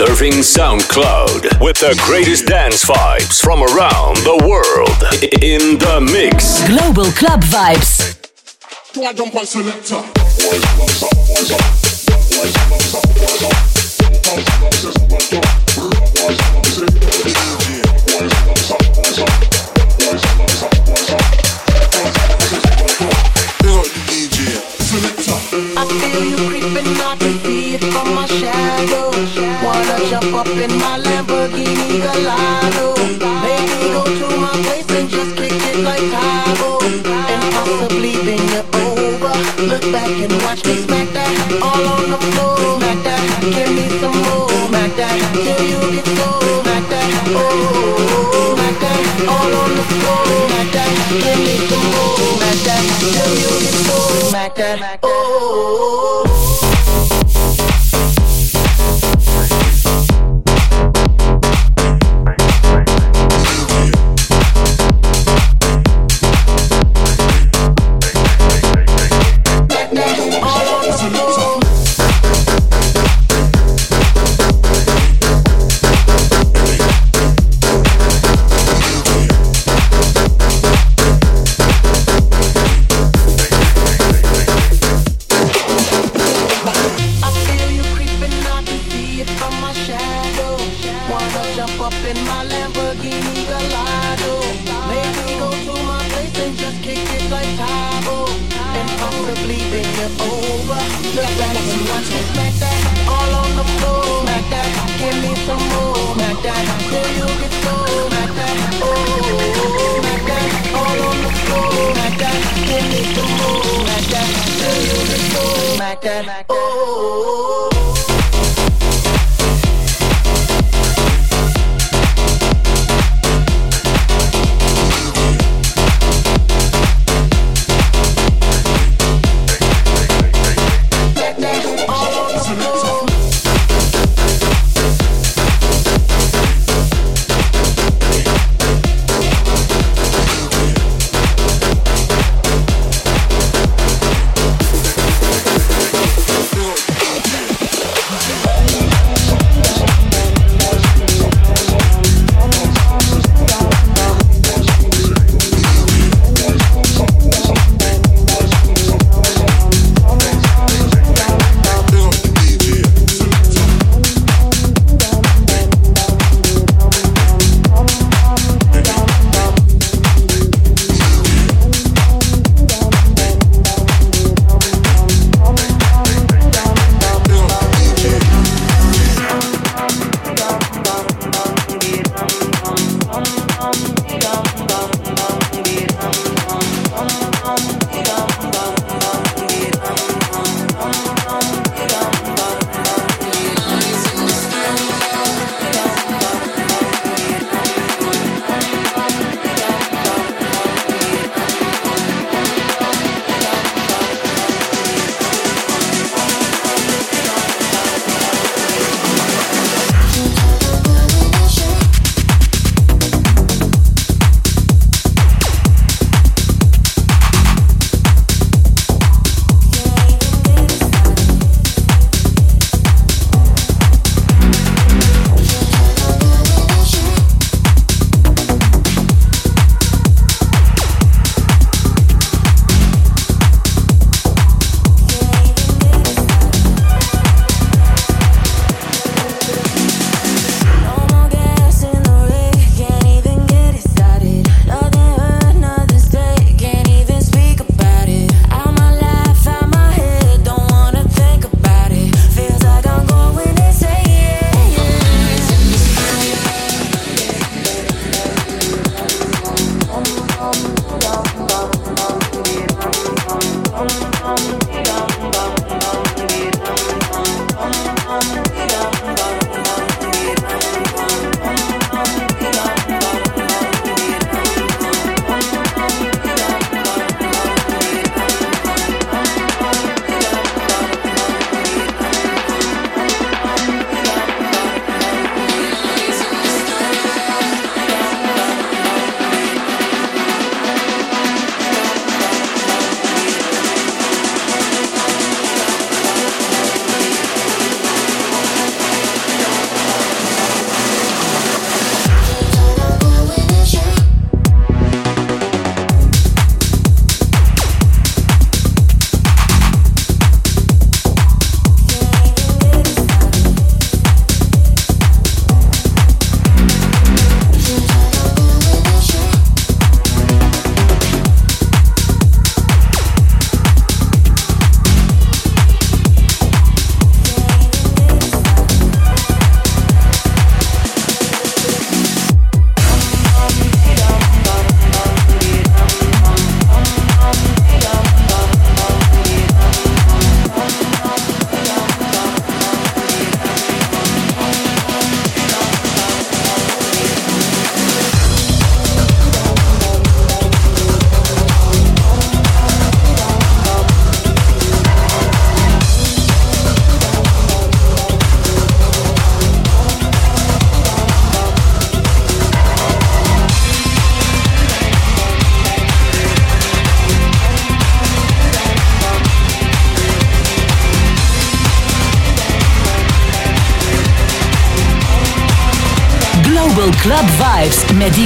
Surfing SoundCloud with the greatest dance vibes from around the world. In the mix. Global Club Vibes. I feel you creeping, I can see it from my shadow. Jump up in my Lamborghini Gallardo. Maybe go to my place and just kick it like Tae Bo. And possibly bend you over. Look back and watch me smack that all on the floor. Smack that, give me some more. Smack that till you get so. Smack that, oh, smack that all on the floor. Smack that, give me some more. Smack that till you get so. Smack that,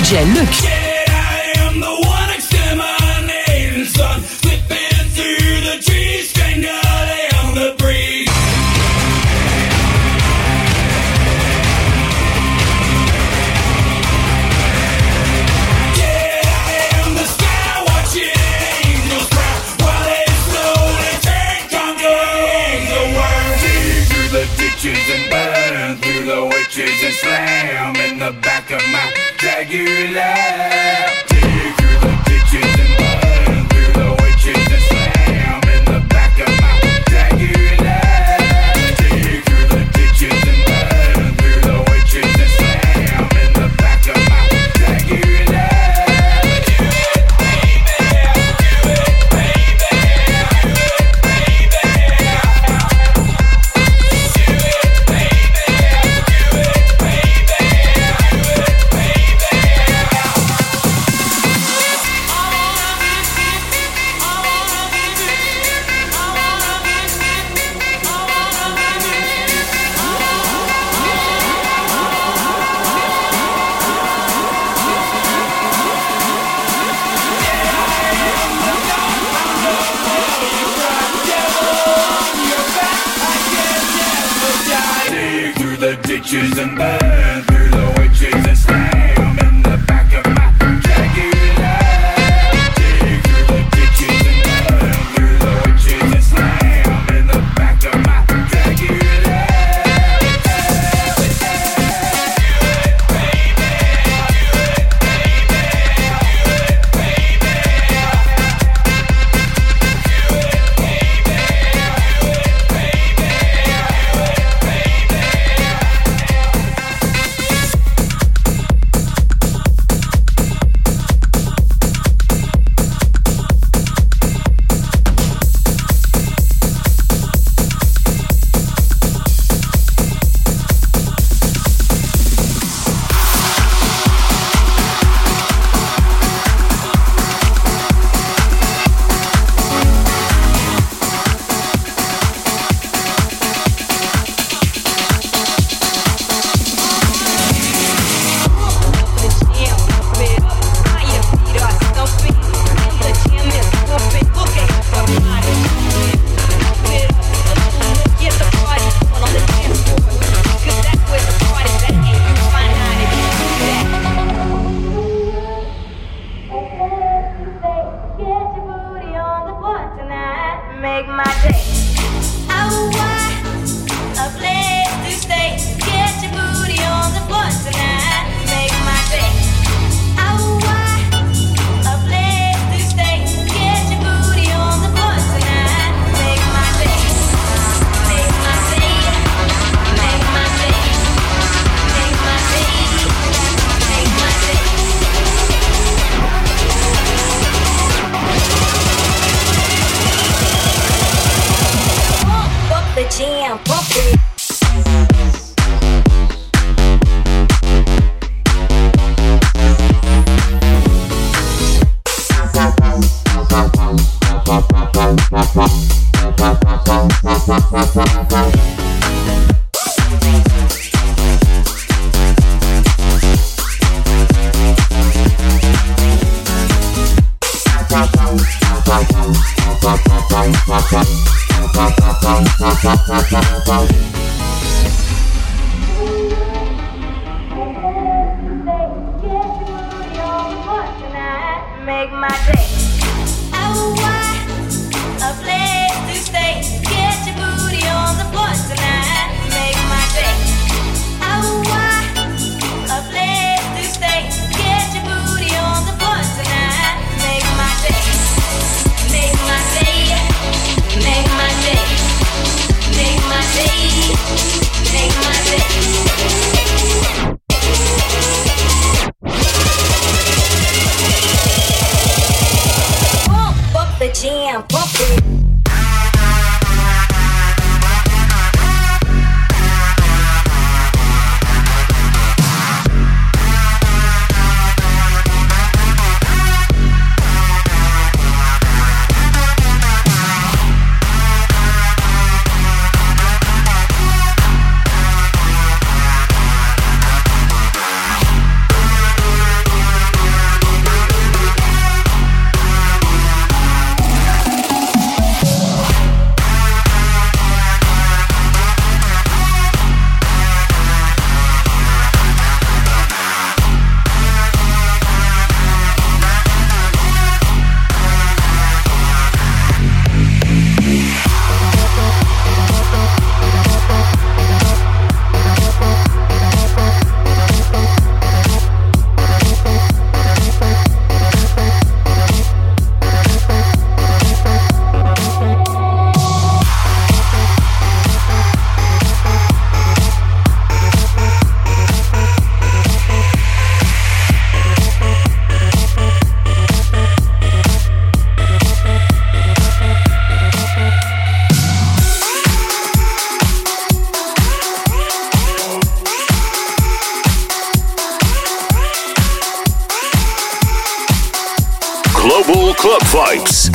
DJ Luc. bitches and bad.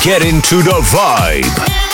Get into the vibe.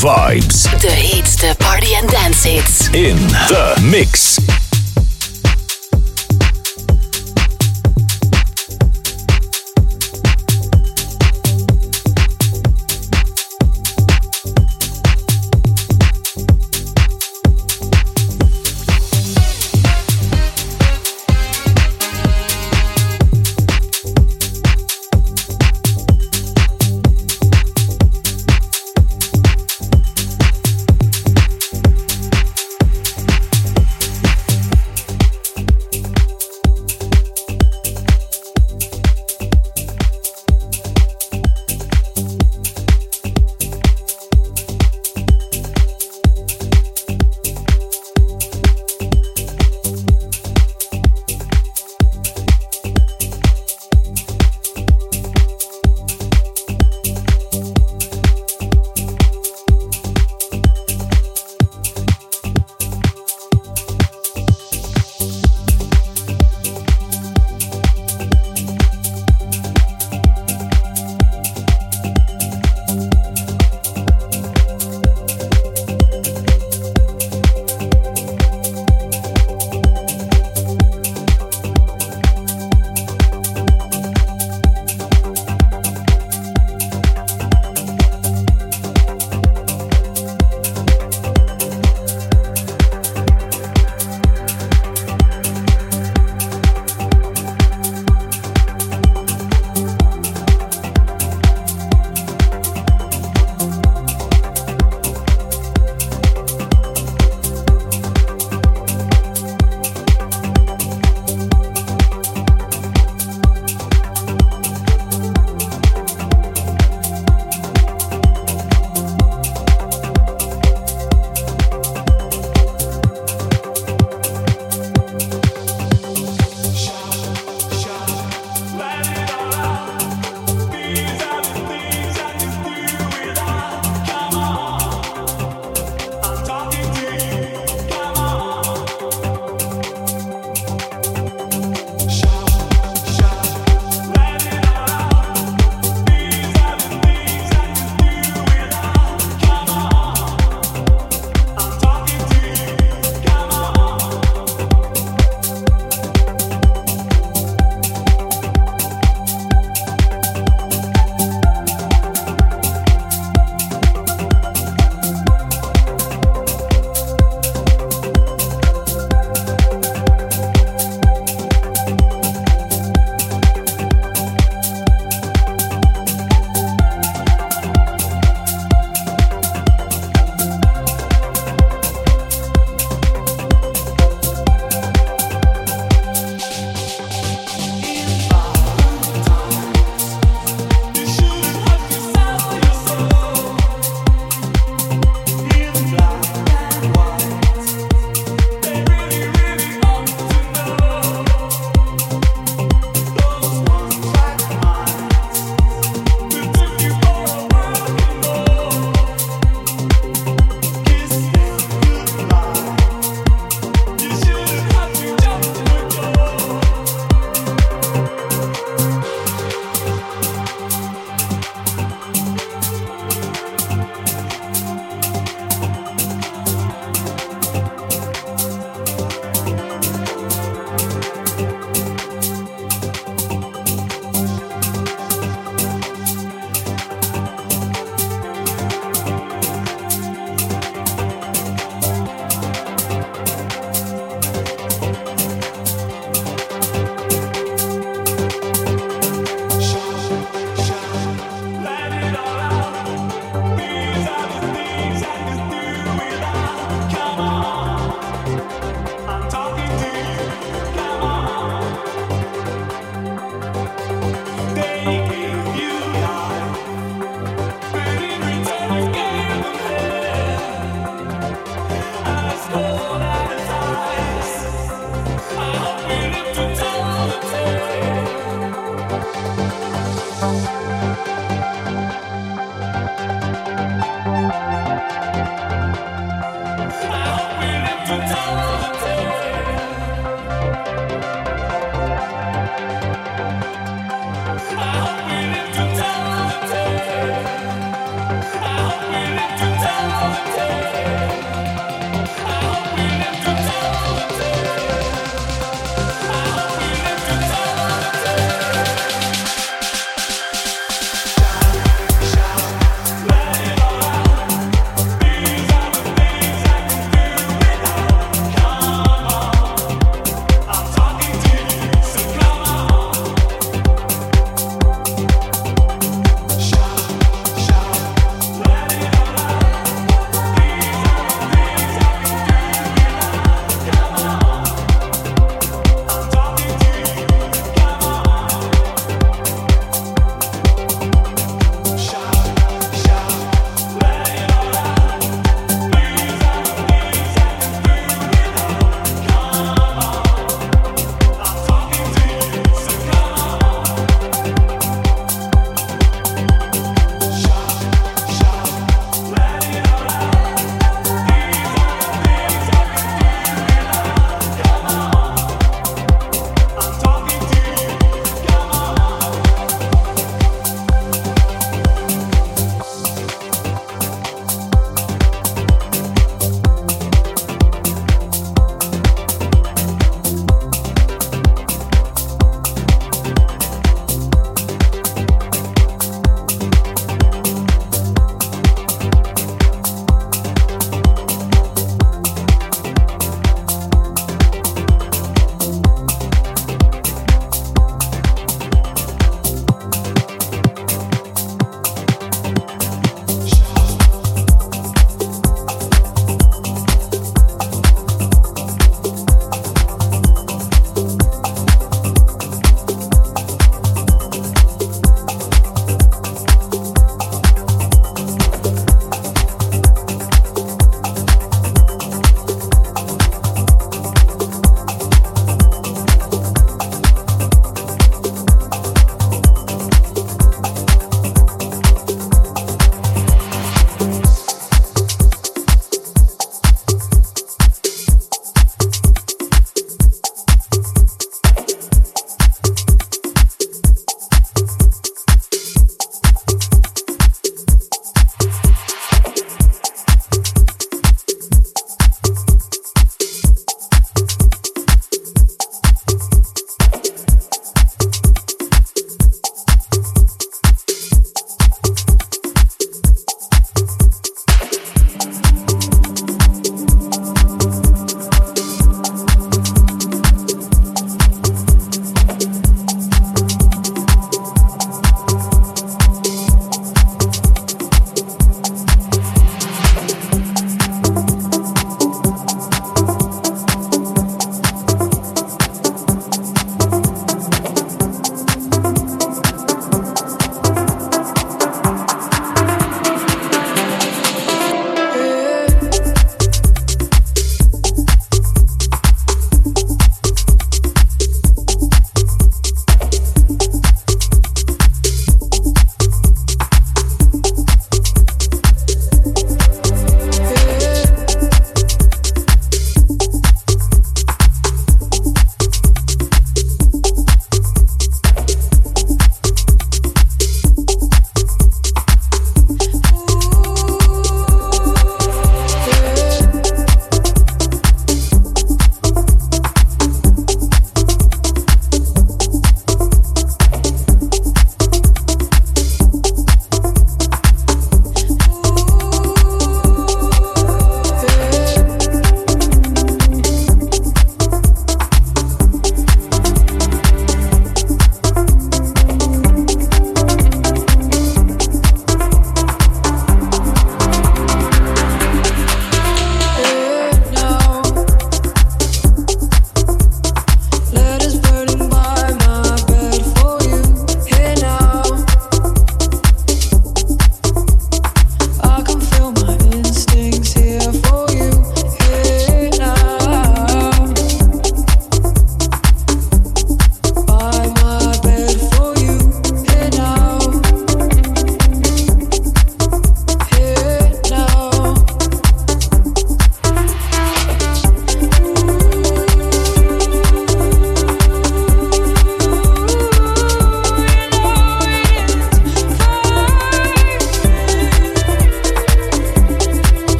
Global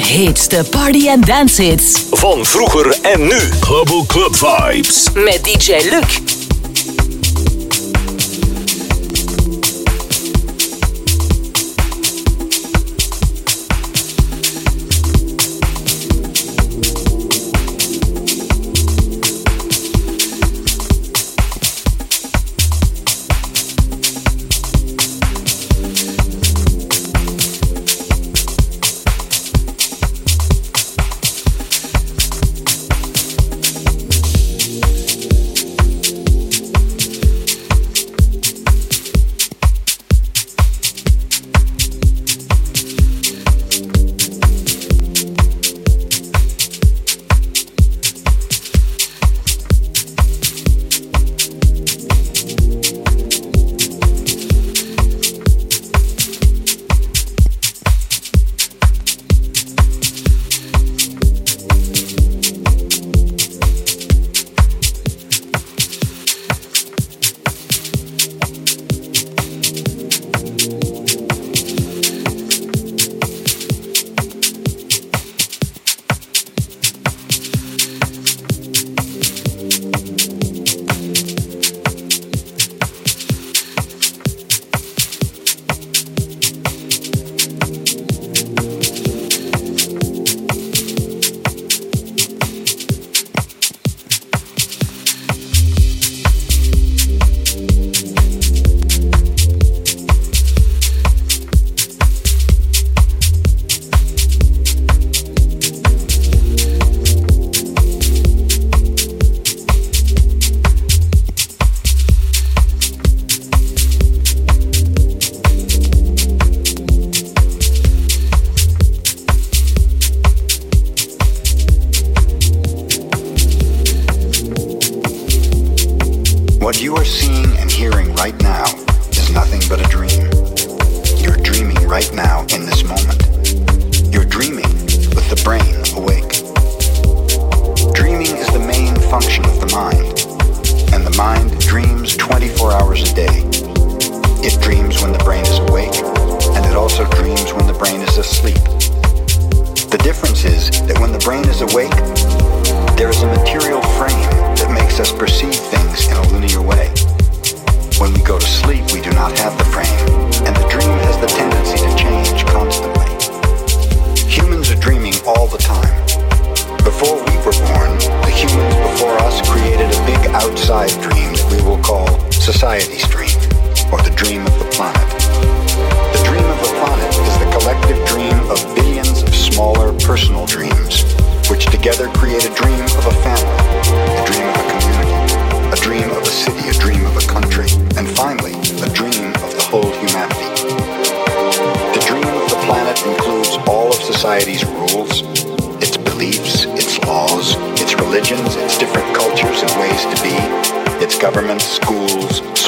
heetste party- en dance hits. Van vroeger en nu. Global Club Vibes. Met DJ Luc.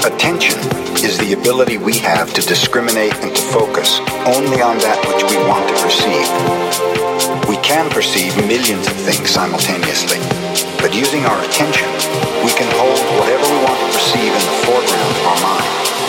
Attention is the ability we have to discriminate and to focus only on that which we want to perceive. We can perceive millions of things simultaneously, but using our attention, we can hold whatever we want to perceive in the foreground of our mind.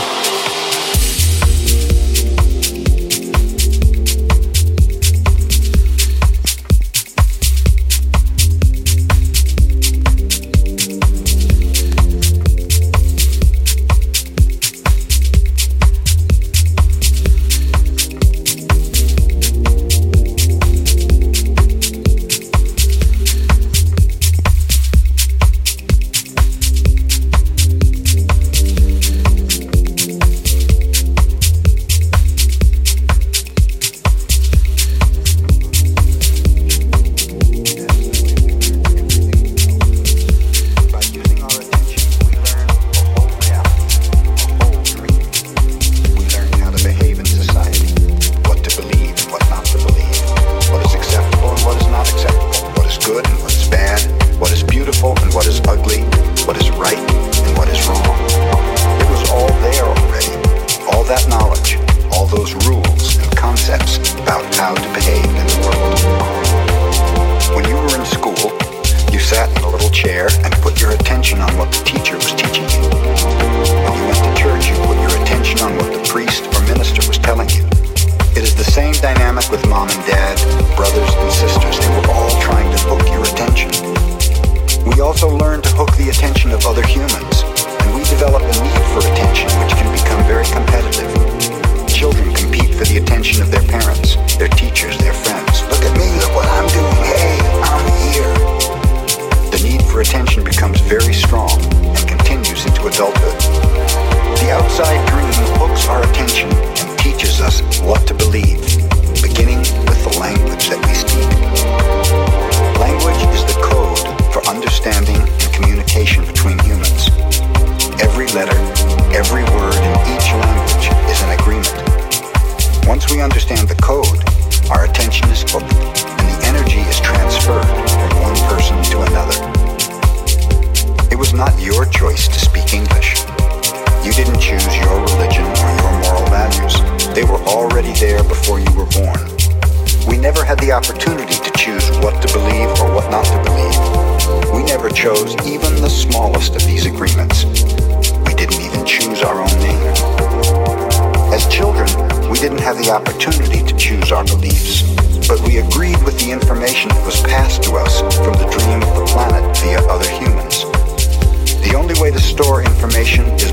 Information. Is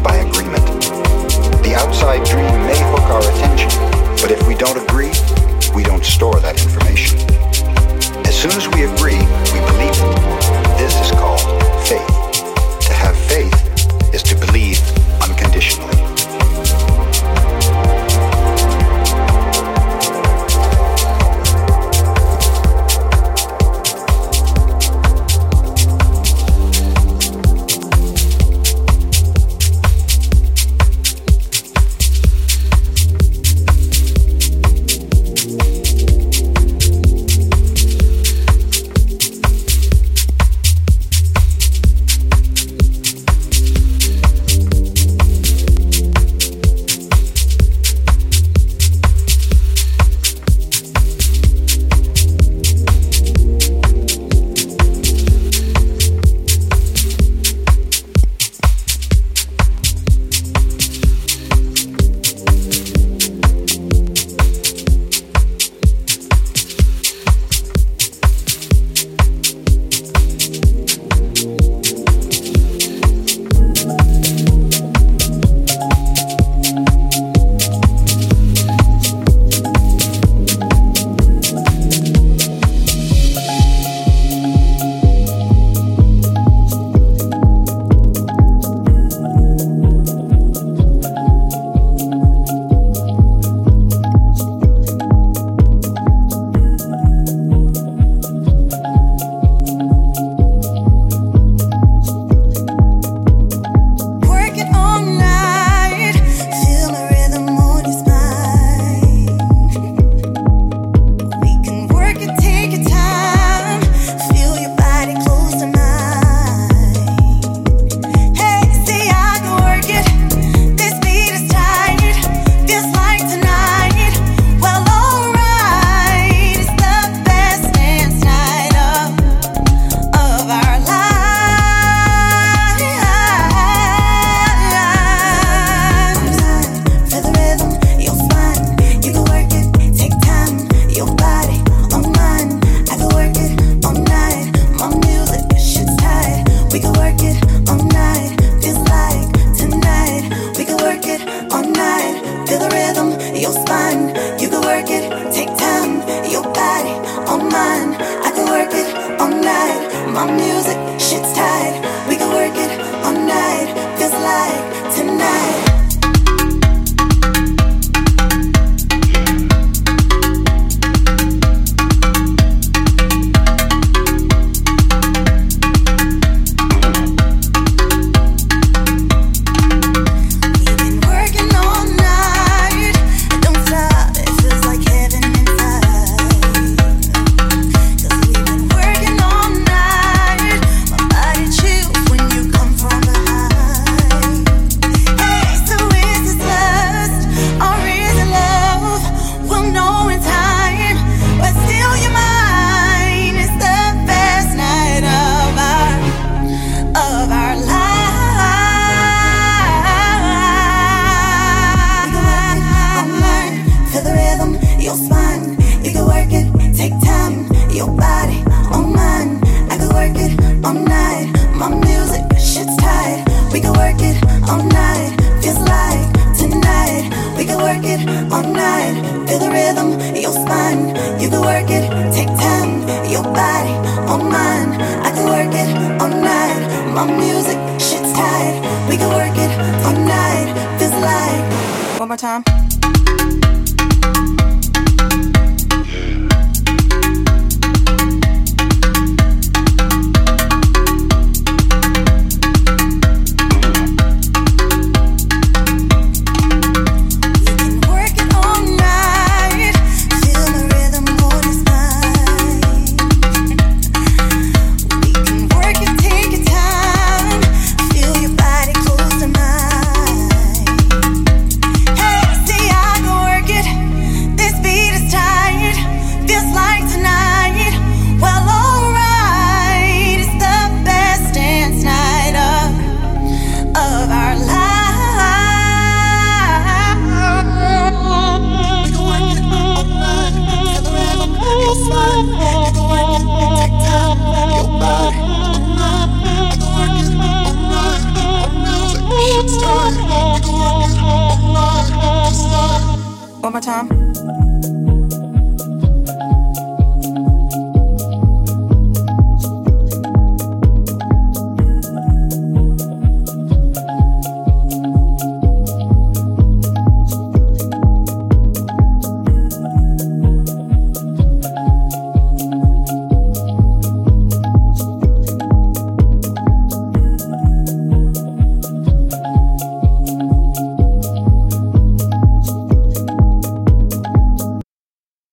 work it, take time. Your body on mine. I can work it all night. My music, shit's tight. We can work it all night. Feels like one more time.